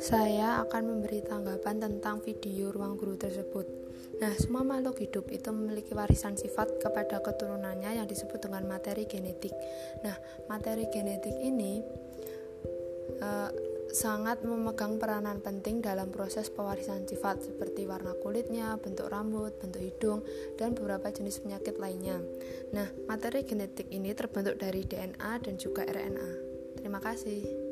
Saya akan memberi tanggapan tentang video ruang guru tersebut. Nah, semua makhluk hidup itu memiliki warisan sifat kepada keturunannya yang disebut dengan materi genetik. Nah, materi genetik ini uh, sangat memegang peranan penting dalam proses pewarisan sifat seperti warna kulitnya, bentuk rambut, bentuk hidung, dan beberapa jenis penyakit lainnya. Nah, materi genetik ini terbentuk dari DNA dan juga RNA. Terima kasih.